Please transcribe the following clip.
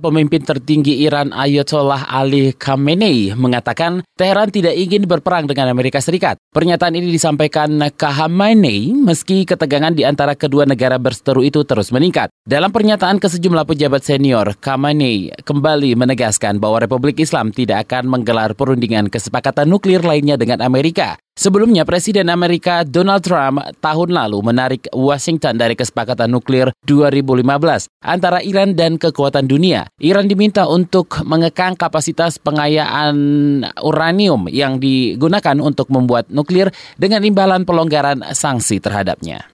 Pemimpin tertinggi Iran Ayatollah Ali Khamenei mengatakan Teheran tidak ingin berperang dengan Amerika Serikat. Pernyataan ini disampaikan Khamenei meski ketegangan di antara kedua negara berseteru itu terus meningkat. Dalam pernyataan ke sejumlah pejabat senior, Khamenei kembali menegaskan bahwa Republik Islam tidak akan menggelar perundingan kesepakatan nuklir lainnya dengan Amerika. Sebelumnya, Presiden Amerika Donald Trump tahun lalu menarik Washington dari kesepakatan nuklir 2015 antara Iran dan kekuatan dunia. Iran diminta untuk mengekang kapasitas pengayaan uranium yang digunakan untuk membuat nuklir dengan imbalan pelonggaran sanksi terhadapnya.